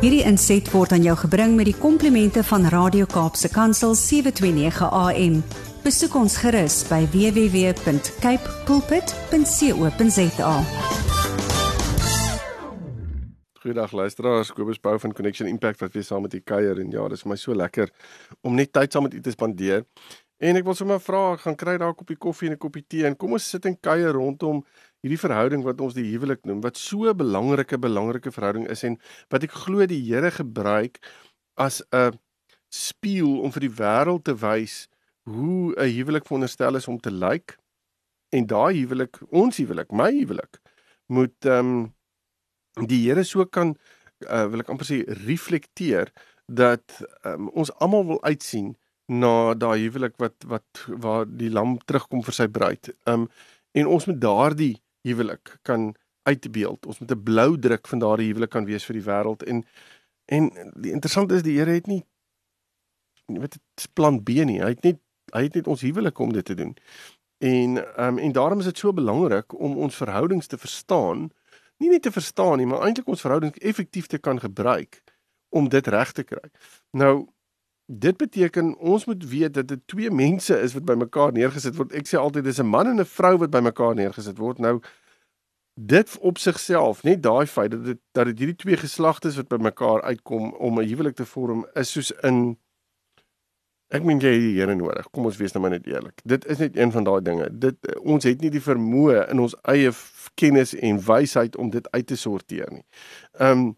Hierdie inset word aan jou gebring met die komplimente van Radio Kaapse Kansel 729 AM. Besoek ons gerus by www.cape pulpit.co.za. Goeiedag luisteraars, Kobus Bou van Connection Impact wat weer saam met u kuier en ja, dis vir my so lekker om net tyd saam met u te spandeer. En ek wil sommer vra, gaan kry daar 'n koppie koffie en 'n koppie tee en kom ons sit en kuier rondom hierdie verhouding wat ons die huwelik noem, wat so 'n belangrike belangrike verhouding is en wat ek glo die Here gebruik as 'n spieël om vir die wêreld te wys hoe 'n huwelik veronderstel is om te lyk. En daai huwelik, ons huwelik, my huwelik, moet ehm um, die Here so kan uh, wil ek amper sê reflekteer dat um, ons almal wil uitsien na daai huwelik wat wat waar die lam terugkom vir sy bruid. Um en ons moet daardie huwelik kan uitbeeld. Ons moet 'n blou druk van daardie huwelik kan wees vir die wêreld en en die interessante is die Here het nie weet dit plan B nie. Hy het net hy het net ons huwelik om dit te doen. En um en daarom is dit so belangrik om ons verhoudings te verstaan. Nie net te verstaan nie, maar eintlik ons verhoudings effektief te kan gebruik om dit reg te kry. Nou Dit beteken ons moet weet dat dit twee mense is wat bymekaar neergesit word. Ek sê altyd dis 'n man en 'n vrou wat bymekaar neergesit word. Nou dit op sigself, net daai feit dat dit dat dit hierdie twee geslagtes wat bymekaar uitkom om 'n huwelik te vorm is soos in ek meen jy die Here nodig. Kom ons wees nou maar net eerlik. Dit is net een van daai dinge. Dit ons het nie die vermoë in ons eie kennis en wysheid om dit uit te sorteer nie. Ehm um,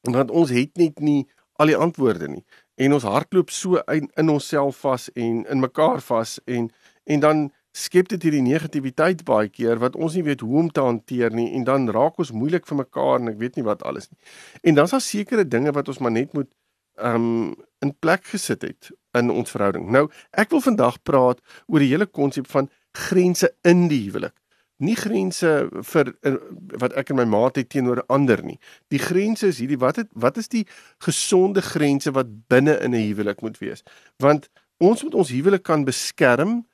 want ons het net nie al die antwoorde nie en ons hardloop so in, in onsself vas en in mekaar vas en en dan skep dit hierdie negativiteit baie keer wat ons nie weet hoe om te hanteer nie en dan raak ons moeilik vir mekaar en ek weet nie wat alles nie. En dan's daar sekere dinge wat ons maar net moet um in plek gesit het in ons verhouding. Nou, ek wil vandag praat oor die hele konsep van grense in die huwelik nie grense vir uh, wat ek en my maat het teenoor ander nie. Die grense is hierdie wat het, wat is die gesonde grense wat binne in 'n huwelik moet wees? Want ons moet ons huwelik kan beskerm.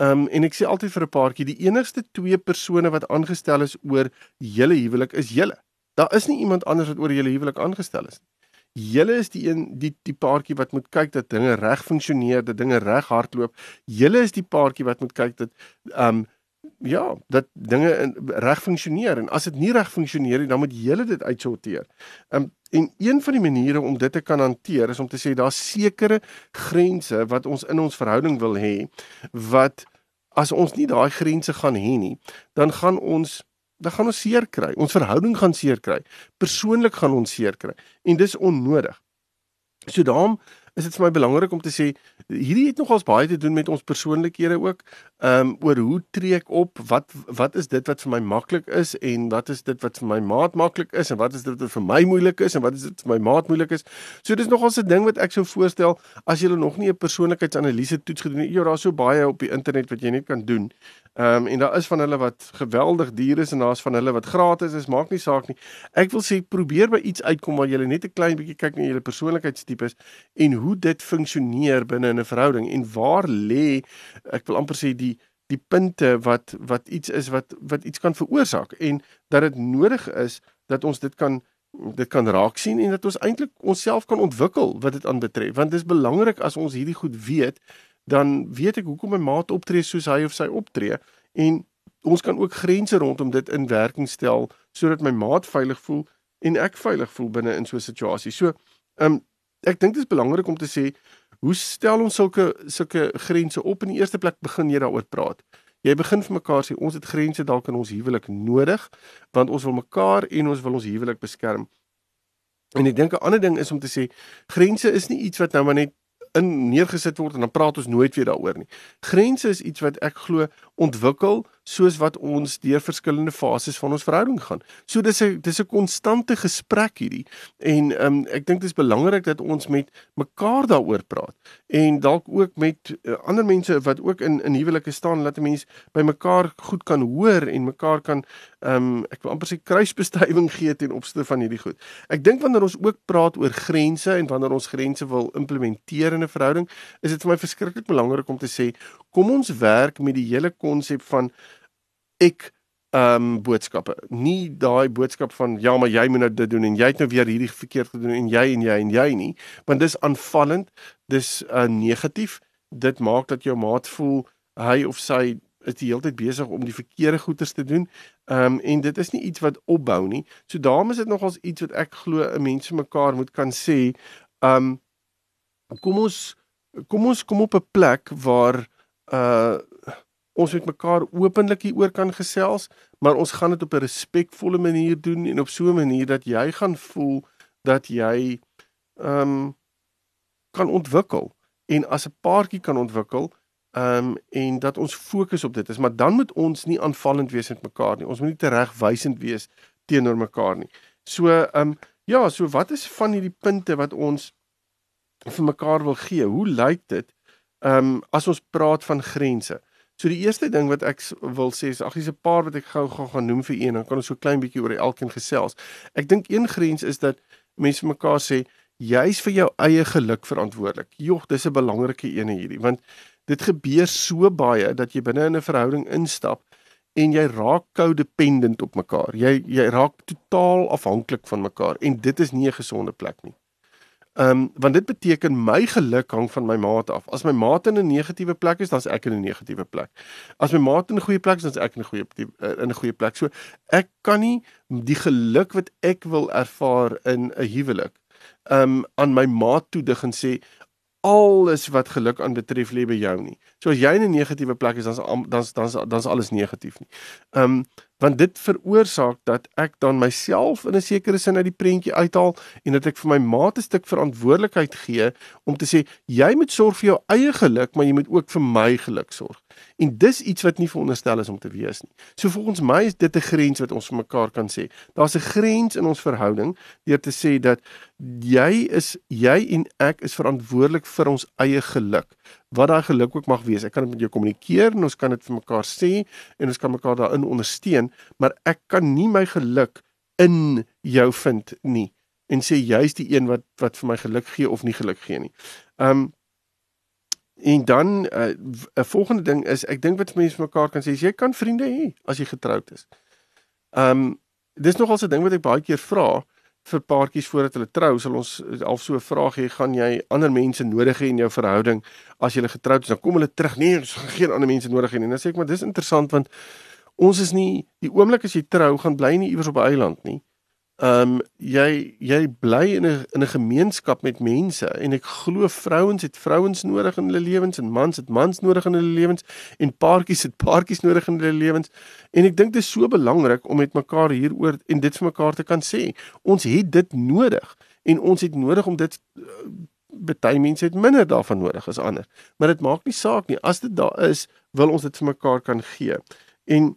Um en ek sê altyd vir 'n paartjie, die enigste twee persone wat aangestel is oor julle huwelik is julle. Daar is nie iemand anders wat oor julle huwelik aangestel is nie. Julle is die een die die paartjie wat moet kyk dat dinge reg funksioneer, dat dinge reg hardloop. Julle is die paartjie wat moet kyk dat um ja, dat dinge reg funksioneer en as dit nie reg funksioneer nie, dan moet jy dit uitsorteer. Um, en een van die maniere om dit te kan hanteer is om te sê daar's sekere grense wat ons in ons verhouding wil hê wat as ons nie daai grense gaan hê nie, dan gaan ons dan gaan ons seer kry. Ons verhouding gaan seer kry. Persoonlik gaan ons seer kry en dis onnodig. So daarom is dit vir my belangrik om te sê hierdie het nogals baie te doen met ons persoonlikhede ook. Ehm um, oor hoe tree ek op? Wat wat is dit wat vir my maklik is en wat is dit wat vir my maat maklik is en wat is dit wat vir my moeilik is en wat is dit vir my maat moeilik is? So dis nogals 'n ding wat ek sou voorstel as jy nog nie 'n persoonlikheidsanalise toets gedoen het. Ja, daar's so baie op die internet wat jy net kan doen. Ehm um, en daar is van hulle wat geweldig duur is en daar's van hulle wat gratis is, maak nie saak nie. Ek wil sê probeer by iets uitkom waar jy net 'n klein bietjie kyk na jou persoonlikheidstipes en hoe dit funksioneer binne in 'n verhouding en waar lê ek wil amper sê die die punte wat wat iets is wat wat iets kan veroorsaak en dat dit nodig is dat ons dit kan dit kan raak sien en dat ons eintlik onsself kan ontwikkel wat dit aanbetref want dit is belangrik as ons hierdie goed weet dan weet ek hoekom my maat optree soos hy of sy optree en ons kan ook grense rondom dit in werking stel sodat my maat veilig voel en ek veilig voel binne in so 'n situasie. So, ehm um, ek dink dit is belangrik om te sê hoe stel ons sulke sulke grense op in die eerste plek begin jy daaroor praat. Jy begin vir mekaar sê ons het grense dalk in ons huwelik nodig want ons wil mekaar en ons wil ons huwelik beskerm. En ek dink 'n ander ding is om te sê grense is nie iets wat nou maar net in neergesit word en dan praat ons nooit weer daaroor nie. Grense is iets wat ek glo ontwikkel soos wat ons deur verskillende fases van ons verhouding gaan. So dis 'n dis 'n konstante gesprek hierdie. En ehm um, ek dink dit is belangrik dat ons met mekaar daaroor praat en dalk ook met uh, ander mense wat ook in in huwelike staan dat 'n mens by mekaar goed kan hoor en mekaar kan ehm um, ek wil amper sê kruisbestuiving gee ten opsigte van hierdie goed. Ek dink wanneer ons ook praat oor grense en wanneer ons grense wil implementeer in 'n verhouding, is dit vir my verskriklik belangrik om te sê kom ons werk met die hele konsep van ek ehm um, boodskappe. Nie daai boodskap van ja, maar jy moet nou dit doen en jy het nou weer hierdie verkeerd gedoen en jy en jy en jy nie, want dis aanvallend, dis uh, negatief. Dit maak dat jou maat voel hy of sy is die hele tyd besig om die verkeerde goeders te doen. Ehm um, en dit is nie iets wat opbou nie. So daarom is dit nogals iets wat ek glo 'n mens vir mekaar moet kan sê, ehm um, kom ons kom ons kom op 'n plek waar uh ons met mekaar openlik hieroor kan gesels, maar ons gaan dit op 'n respekvolle manier doen en op so 'n manier dat jy gaan voel dat jy ehm um, kan ontwikkel en as 'n paartjie kan ontwikkel ehm um, en dat ons fokus op dit is, maar dan moet ons nie aanvallend wees met mekaar nie. Ons moet nie teregwysend wees teenoor mekaar nie. So ehm um, ja, so wat is van hierdie punte wat ons vir mekaar wil gee? Hoe lyk dit ehm um, as ons praat van grense? So die eerste ding wat ek wil sê is ag dis 'n paar wat ek gou gaan gaan noem vir een dan kan ons so klein bietjie oor elkeen gesels. Ek dink een grens is dat mense mekaar sê jy's vir jou eie geluk verantwoordelik. Jogg, dis 'n belangrike een hierdie want dit gebeur so baie dat jy binne in 'n verhouding instap en jy raak codependent op mekaar. Jy jy raak totaal afhanklik van mekaar en dit is nie 'n gesonde plek nie. Ehm um, want dit beteken my geluk hang van my maat af. As my maat in 'n negatiewe plek is, dan is ek in 'n negatiewe plek. As my maat in 'n goeie plek is, dan is ek in 'n goeie eh, in 'n goeie plek. So ek kan nie die geluk wat ek wil ervaar in 'n huwelik ehm um, aan my maat toedig en sê alles wat geluk aan betref lê by jou nie. So as jy in 'n negatiewe plek is, dan dan dan dan's alles negatief nie. Ehm um, want dit veroorsaak dat ek dan myself in 'n sekere sin uit die prentjie uithaal en dat ek vir my maat 'n stuk verantwoordelikheid gee om te sê jy moet sorg vir jou eie geluk, maar jy moet ook vir my geluk sorg. En dis iets wat nie veronderstel is om te wees nie. So volgens my is dit 'n grens wat ons vir mekaar kan sê. Daar's 'n grens in ons verhouding deur te sê dat jy is jy en ek is verantwoordelik vir ons eie geluk wat daai geluk ook mag wees. Ek kan dit met jou kommunikeer en ons kan dit vir mekaar sê en ons kan mekaar daarin ondersteun, maar ek kan nie my geluk in jou vind nie en sê jy's die een wat wat vir my geluk gee of nie geluk gee nie. Um en dan eh, 'n uh, volgende ding is ek dink wat mense mekaar kan sê jy kan vriende hê as jy getroud is. Um dis nogal 'n ding wat ek baie keer vra vir paartjies voordat hulle trou, sal ons half so 'n vraag hê, gaan jy ander mense nodig hê in jou verhouding as jy getroud is? Dan kom hulle terug, nee, ons gaan geen ander mense nodig hê nie. Dan sê ek maar dis interessant want ons is nie die oomblik as jy trou gaan bly nie iewers op 'n eiland nie. Ehm um, jy jy bly in 'n in 'n gemeenskap met mense en ek glo vrouens het vrouens nodig in hulle lewens en mans het mans nodig in hulle lewens en paartjies het paartjies nodig in hulle lewens en ek dink dit is so belangrik om met mekaar hieroor en dit vir mekaar te kan sê. Ons het dit nodig en ons het nodig om dit uh, baie mense het minder daarvan nodig as ander. Maar dit maak nie saak nie as dit daar is, wil ons dit vir mekaar kan gee. En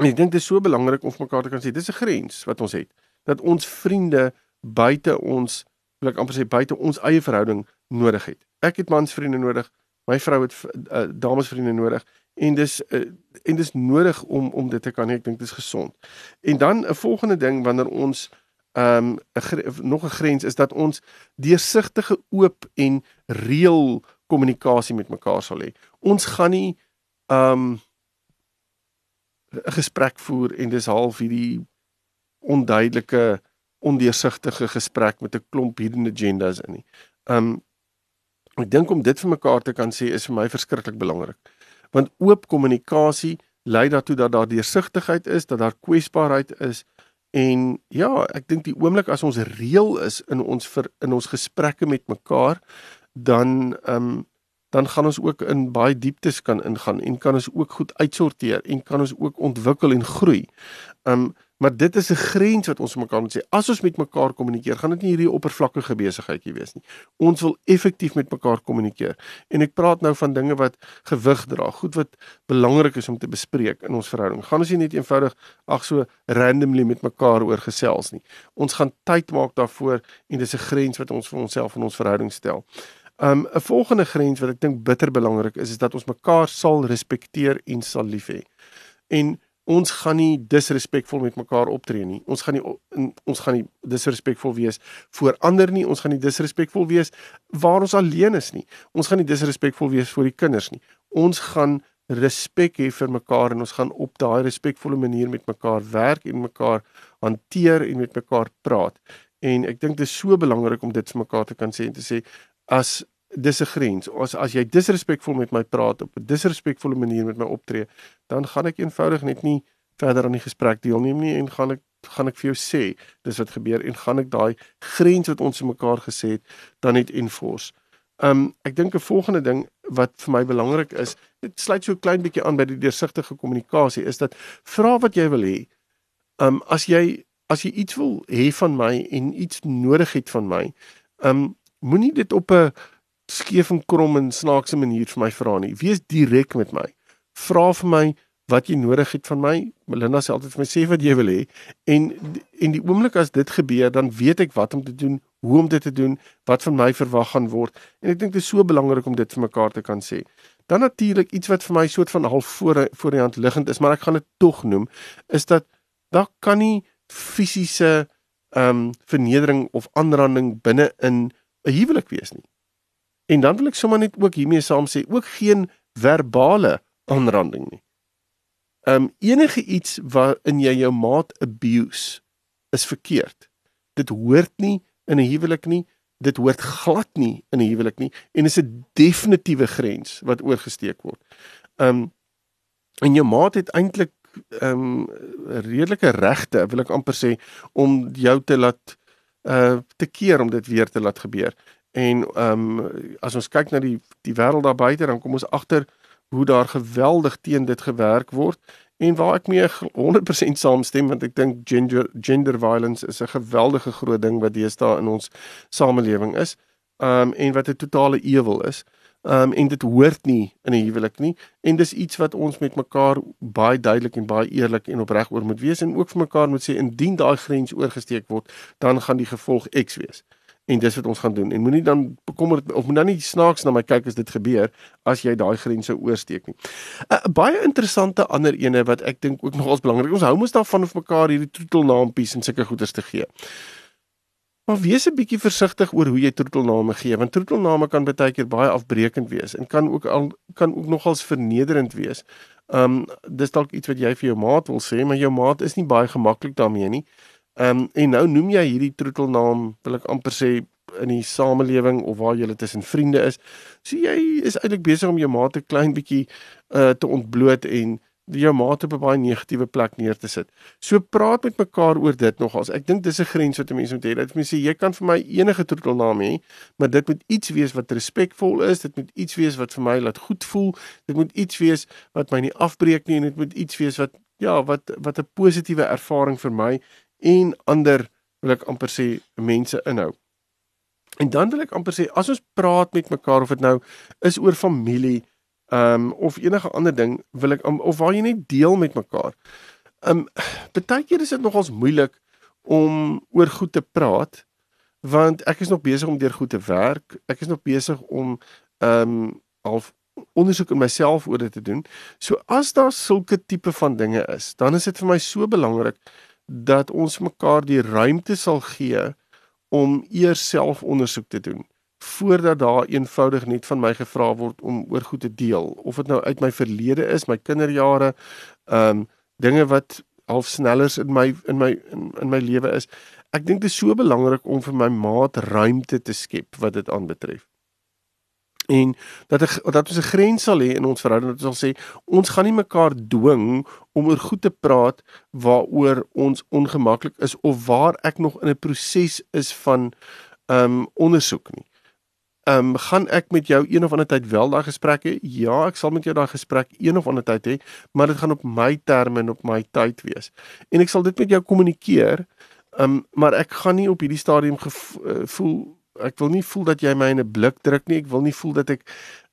En ek dink dit is so belangrik om mekaar te kan sê dis 'n grens wat ons het dat ons vriende buite ons wil ek amper sê buite ons eie verhouding nodig het. Ek het mansvriende nodig, my vrou het uh, damesvriende nodig en dis uh, en dis nodig om om dit te kan hê. Ek dink dit is gesond. En dan 'n volgende ding wanneer ons ehm um, nog 'n grens is dat ons deursigtige oop en reël kommunikasie met mekaar sal hê. Ons gaan nie ehm um, 'n gesprek voer en dis half hierdie onduidelike ondeursigtige gesprek met 'n klomp hidden agendas in nie. Um ek dink om dit vir mekaar te kan sê is vir my verskriklik belangrik. Want oop kommunikasie lei daartoe dat daar deursigtigheid is, dat daar kwesbaarheid is en ja, ek dink die oomblik as ons reël is in ons vir in ons gesprekke met mekaar, dan um dan gaan ons ook in baie dieptes kan ingaan en kan ons ook goed uitsorteer en kan ons ook ontwikkel en groei. Um maar dit is 'n grens wat ons mekaar moet sê. As ons met mekaar kommunikeer, gaan dit nie hierdie oppervlakkige besigheidjie wees nie. Ons wil effektief met mekaar kommunikeer. En ek praat nou van dinge wat gewig dra, goed wat belangrik is om te bespreek in ons verhouding. Gaan ons nie net eenvoudig ag so randomly met mekaar oor gesels nie. Ons gaan tyd maak daarvoor en dis 'n grens wat ons vir onsself in ons verhouding stel. Um 'n volgende grens wat ek dink bitter belangrik is is dat ons mekaar sal respekteer en sal lief hê. En ons gaan nie disrespekvol met mekaar optree nie. Ons gaan nie ons gaan nie disrespekvol wees voor ander nie. Ons gaan nie disrespekvol wees waar ons alleen is nie. Ons gaan nie disrespekvol wees voor die kinders nie. Ons gaan respek hê vir mekaar en ons gaan op daai respekvolle manier met mekaar werk en mekaar hanteer en met mekaar praat. En ek dink dit is so belangrik om dit vir mekaar te kan sê en te sê as dis 'n grens. As as jy disrespekvol met my praat op 'n disrespekvolle manier met my optree, dan gaan ek eenvoudig net nie verder aan die gesprek deelneem nie en gaan ek gaan ek vir jou sê dis wat gebeur en gaan ek daai grens wat ons mekaar gesê het dan net enforce. Um ek dink 'n volgende ding wat vir my belangrik is, dit sluit so klein bietjie aan by die deursigtige kommunikasie, is dat vra wat jy wil hê. Um as jy as jy iets wil hê van my en iets nodig het van my, um moenie dit op 'n skeef en krom en snaakse manier vir my vra nie. Wees direk met my. Vra vir my wat jy nodig het van my. Melinda sê altyd vir my sê wat jy wil hê en en die oomblik as dit gebeur, dan weet ek wat om te doen, hoe om dit te doen, wat van my verwag gaan word. En ek dink dit is so belangrik om dit vir mekaar te kan sê. Dan natuurlik iets wat vir my soort van half voor voor die hand liggend is, maar ek gaan dit tog noem, is dat daar kan nie fisiese ehm um, vernedering of aanranding binne in 'n huwelik wees nie. En dan wil ek sommer net ook hiermee saam sê, ook geen verbale aanranding nie. Ehm um, enige iets waarin jy jou maat abuse is verkeerd. Dit hoort nie in 'n huwelik nie. Dit hoort glad nie in 'n huwelik nie en is 'n definitiewe grens wat oorgesteek word. Ehm um, en jou maat het eintlik ehm um, redelike regte, wil ek amper sê, om jou te laat uh te keer om dit weer te laat gebeur. En ehm um, as ons kyk na die die wêreld daar buite, dan kom ons agter hoe daar geweldig teen dit gewerk word en waar ek mee 100% saamstem want ek dink gender gender violence is 'n geweldige groot ding wat deesdae in ons samelewing is. Um en wat 'n totale ewel is. Um en dit hoort nie in 'n huwelik nie en dis iets wat ons met mekaar baie duidelik en baie eerlik en opreg oor moet wees en ook vir mekaar moet sê indien daai grens oorgesteek word, dan gaan die gevolg X wees en dis wat ons gaan doen. En moenie dan bekommerd of moet dan nie snaaks na my kyk as dit gebeur as jy daai grense oorsteek nie. 'n uh, Baie interessante ander ene wat ek dink ook nogals belangrik. Ons hou mos daarvan om mekaar hierdie troetelnaampies en sulke goeders te gee. Maar wees 'n bietjie versigtig oor hoe jy troetelname gee, want troetelname kan baie keer baie afbreekend wees en kan ook al kan ook nogals vernederend wees. Um dis dalk iets wat jy vir jou maat wil sê, maar jou maat is nie baie gemaklik daarmee nie. Ehm um, en nou noem jy hierdie troetelnaam, wil ek amper sê in die samelewing of waar jy tussen vriende is. So jy is eintlik besig om jou maat 'n klein bietjie uh te ontbloot en jou maat op 'n baie negatiewe plek neer te sit. So praat met mekaar oor dit nogals. Ek dink dis 'n grens wat 'n mens moet hê. Dat mens sê jy kan vir my enige troetelnaam hê, maar dit moet iets wees wat respekvol is, dit moet iets wees wat vir my laat goed voel, dit moet iets wees wat my nie afbreek nie en dit moet iets wees wat ja, wat wat 'n positiewe ervaring vir my en ander wil ek amper sê mense inhou. En dan wil ek amper sê as ons praat met mekaar of dit nou is oor familie, ehm um, of enige ander ding, wil ek of waar jy net deel met mekaar. Ehm um, baie keer is dit nogals moeilik om oor goed te praat want ek is nog besig om deur goed te werk. Ek is nog besig om ehm um, half ondersoek in myself oor dit te doen. So as daar sulke tipe van dinge is, dan is dit vir my so belangrik dat ons mekaar die ruimte sal gee om eers selfondersoek te doen voordat daar eenvoudig net van my gevra word om oor goed te deel of dit nou uit my verlede is, my kinderjare, ehm um, dinge wat half snellers in my in my in, in my lewe is. Ek dink dit is so belangrik om vir my maat ruimte te skep wat dit aanbetref en dat ek dat ons 'n grens sal hê in ons verhouding dat ons sal sê ons gaan nie mekaar dwing om oor goed te praat waaroor ons ongemaklik is of waar ek nog in 'n proses is van ehm um, ondersoek nie. Ehm um, gaan ek met jou een of ander tyd wel daai gesprek hê? Ja, ek sal met jou daai gesprek een of ander tyd hê, maar dit gaan op my terme en op my tyd wees. En ek sal dit met jou kommunikeer. Ehm um, maar ek gaan nie op hierdie stadium gevoel uh, ek wil nie voel dat jy my in 'n blik druk nie. Ek wil nie voel dat ek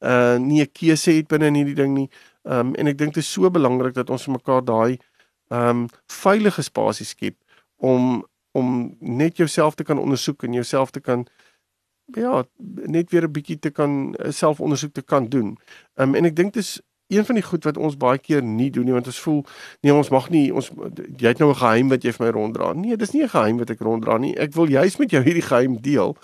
uh nie 'n keuse het binne in hierdie ding nie. Um en ek dink dit is so belangrik dat ons mekaar daai um veilige spasie skep om om net jouself te kan ondersoek en jouself te kan ja, net weer 'n bietjie te kan uh, selfondersoek te kan doen. Um en ek dink dit is een van die goed wat ons baie keer nie doen nie want ons voel nee ons mag nie ons jy het nou 'n geheim wat jy vir my ronddra. Nee, dis nie 'n geheim wat ek ronddra nie. Ek wil juis met jou hierdie geheim deel.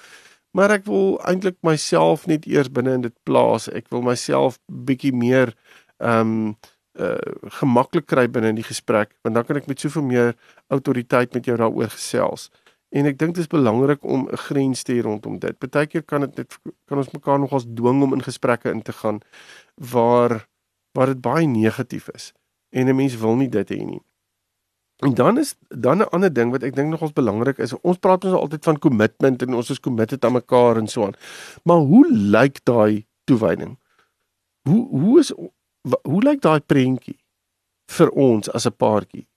Maar ek wil eintlik myself net eers binne in dit plaas. Ek wil myself bietjie meer ehm um, uh gemaklik kry binne in die gesprek want dan kan ek met soveel meer autoriteit met jou daaroor gesels. En ek dink dit is belangrik om 'n grens te hê rondom dit. Partykeer kan dit net kan ons mekaar nogals dwing om in gesprekke in te gaan waar waar dit baie negatief is en 'n mens wil nie dit hê nie. En dan is dan 'n ander ding wat ek dink nogals belangrik is. Ons praat ons altyd van commitment en ons is committed aan mekaar en so aan. Maar hoe lyk daai toewyding? Hoe hoe is hoe lyk daai prentjie vir ons as 'n paartjie?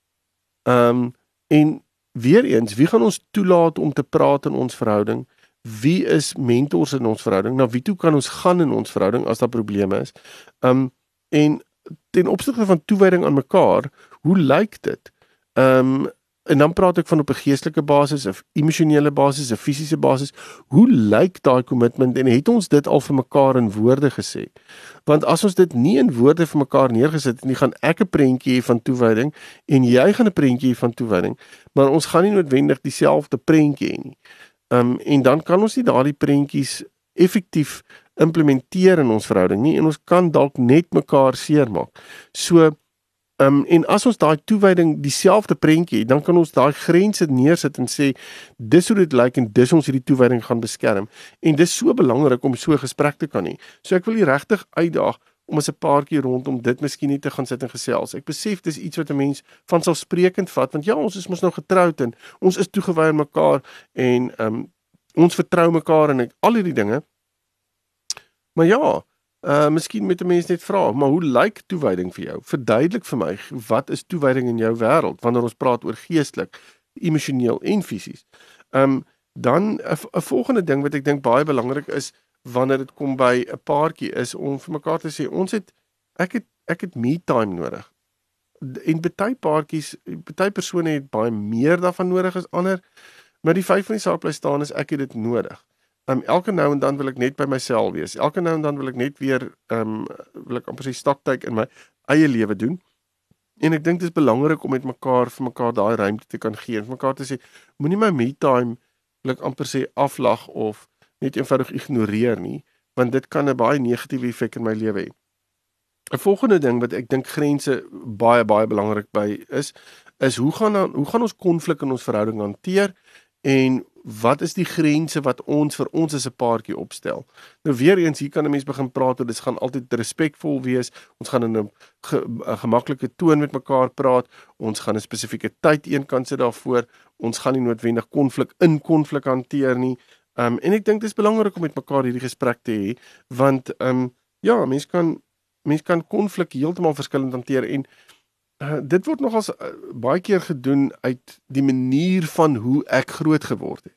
Ehm um, en weer eens, wie gaan ons toelaat om te praat in ons verhouding? Wie is mentors in ons verhouding? Na wie toe kan ons gaan in ons verhouding as daar probleme is? Ehm um, en ten opsigte van toewyding aan mekaar, hoe lyk dit? Ehm um, en dan praat ek van op 'n geestelike basis of emosionele basis of fisiese basis. Hoe lyk daai kommitment en het ons dit al vir mekaar in woorde gesê? Want as ons dit nie in woorde vir mekaar neergesit het nie, gaan ek 'n prentjie hê van toewyding en jy gaan 'n prentjie hê van toewyding, maar ons gaan nie noodwendig dieselfde prentjie hê nie. Ehm um, en dan kan ons nie daardie prentjies effektief implementeer in ons verhouding nie en ons kan dalk net mekaar seermaak. So Ehm um, en as ons daai toewyding dieselfde prentjie, dan kan ons daai grense neersit en sê dis hoe dit lyk en dis ons hierdie toewyding gaan beskerm. En dis so belangrik om so 'n gesprek te kan hê. So ek wil u regtig uitdaag om as 'n paartjie rondom dit miskien net te gaan sit en gesels. Ek besef dis iets wat 'n mens van selfsprekend vat want ja, ons is mos nou getroud en ons is toegewy aan mekaar en ehm um, ons vertrou mekaar en ek, al hierdie dinge. Maar ja, Uh miskien moet 'n mens net vra, maar hoe lyk toewyding vir jou? Verduidelik vir my, wat is toewyding in jou wêreld wanneer ons praat oor geestelik, emosioneel en fisies? Um dan 'n volgende ding wat ek dink baie belangrik is wanneer dit kom by 'n paartjie is om vir mekaar te sê ons het ek het ek het me time nodig. En baie paartjies, baie persone het baie meer daarvan nodig as ander. Maar die feit van die saak bly staan is ek het dit nodig um, elke nou en dan wil ek net by myself wees. Elke nou en dan wil ek net weer ehm um, wil ek amper sê staptyd in my eie lewe doen. En ek dink dit is belangrik om met mekaar vir mekaar daai ruimte te kan gee en vir mekaar te sê moenie my me time wil ek amper sê aflag of net eenvoudig ignoreer nie, want dit kan 'n baie negatiewe effek in my lewe hê. 'n Volgende ding wat ek dink grense baie baie belangrik by is is hoe gaan dan hoe gaan ons konflik in ons verhouding hanteer en wat is die grense wat ons vir ons as 'n paartjie opstel? Nou weer eens hier kan 'n mens begin praat oor dit gaan altyd respekvol wees. Ons gaan in 'n ge, gemaklike toon met mekaar praat. Ons gaan 'n spesifieke tyd eenkant sit daarvoor. Ons gaan nie noodwendig konflik in konflik hanteer nie. Um en ek dink dit is belangrik om met mekaar hierdie gesprek te hê want um ja, mens kan mens kan konflik heeltemal verskillend hanteer en Uh, dit word nogals uh, baie keer gedoen uit die manier van hoe ek groot geword het.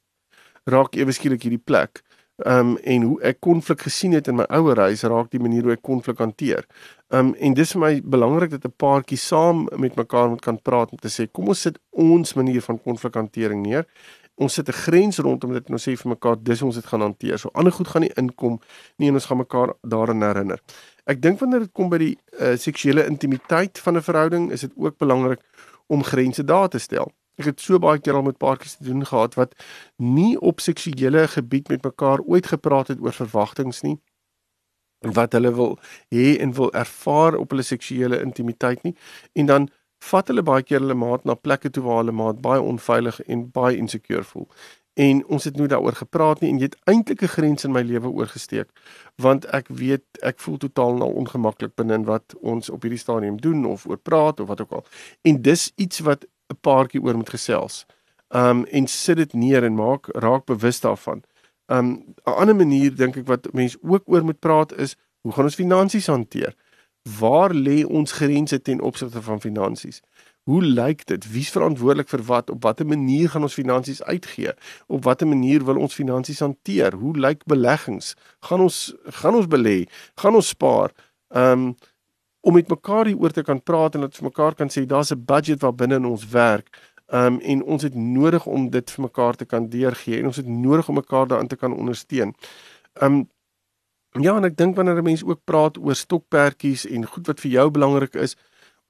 Raak ewe skielik hierdie plek. Um en hoe ek konflik gesien het in my ouer huis raak die manier hoe ek konflik hanteer. Um en dis vir my belangrik dat 'n paartjie saam met mekaar moet kan praat om te sê kom ons sit ons manier van konflikhantering neer. Ons sit 'n grens rondom dit en ons sê vir mekaar dis ons dit gaan hanteer. So ander goed gaan nie inkom nie en ons gaan mekaar daaraan herinner. Ek dink wanneer dit kom by die uh, seksuele intimiteit van 'n verhouding, is dit ook belangrik om grense daar te stel. Ek het so baie keer al met paartjies te doen gehad wat nie op seksuele gebied met mekaar ooit gepraat het oor verwagtinge nie wat hulle wil hê en wil ervaar op hulle seksuele intimiteit nie en dan vat hulle baie keer hulle maat na plekke toe waar hulle maat baie onveilig en baie insecure voel en ons het nou daaroor gepraat nie en jy het eintlik 'n grens in my lewe oorgesteek want ek weet ek voel totaal nou ongemaklik binne in wat ons op hierdie stadium doen of oor praat of wat ook al. En dis iets wat 'n paartjie oor moet gesels. Um en sit dit neer en maak raak bewus daarvan. Um 'n ander manier dink ek wat mense ook oor moet praat is hoe gaan ons finansies hanteer? Waar lê ons grense ten opsigte van finansies Hoe lyk dit? Wie's verantwoordelik vir wat? Op watter manier gaan ons finansies uitgee? Op watter manier wil ons finansies hanteer? Hoe lyk beleggings? Gaan ons gaan ons belê? Gaan ons spaar? Um om met mekaar hieroor te kan praat en dat ons mekaar kan sê daar's 'n budget wat binne in ons werk. Um en ons het nodig om dit vir mekaar te kan deurgee en ons het nodig om mekaar daarin te kan ondersteun. Um ja, en ek dink wanneer 'n mens ook praat oor stokperdjies en goed wat vir jou belangrik is,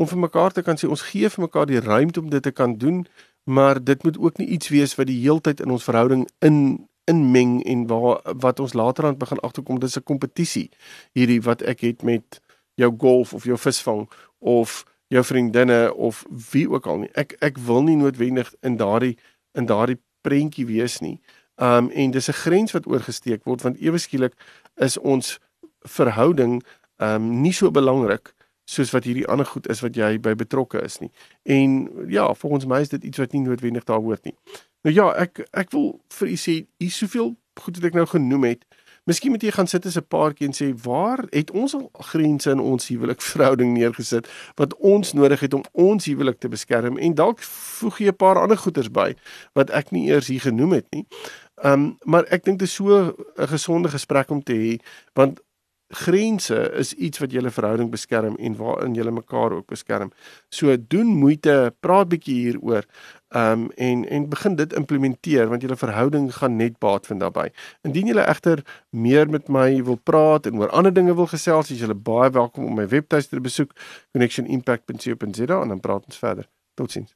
om vir mekaar te kan sê ons gee vir mekaar die ruimte om dit te kan doen, maar dit moet ook nie iets wees wat die heeltyd in ons verhouding in inmeng en waar wat ons later aan begin agterkom dis 'n kompetisie hierdie wat ek het met jou golf of jou visvang of jou vriendinne of wie ook al nie. Ek ek wil nie noodwendig in daardie in daardie prentjie wees nie. Um en dis 'n grens wat oorgesteek word want ewe skielik is ons verhouding um nie so belangrik soos wat hierdie ander goed is wat jy by betrokke is nie. En ja, volgens my is dit iets wat nie noodwendig daar hoort nie. Nou ja, ek ek wil vir u sê, hier soveel goed wat ek nou genoem het, Miskien moet jy gaan sit as 'n paartjie en sê waar het ons al grense in ons huwelikverhouding neergesit wat ons nodig het om ons huwelik te beskerm en dalk voeg jy 'n paar ander goeters by wat ek nie eers hier genoem het nie. Um maar ek dink dit is so 'n gesonde gesprek om te hê want grense is iets wat julle verhouding beskerm en waarin julle mekaar ook beskerm. So doen moeite, praat bietjie hieroor. Um en en begin dit implementeer want julle verhouding gaan net baat vind daarbey. Indien julle egter meer met my wil praat en oor ander dinge wil gesels, is julle baie welkom om my webtuiste te besoek connectionimpact.co.za en dan praat ons verder. Totsiens.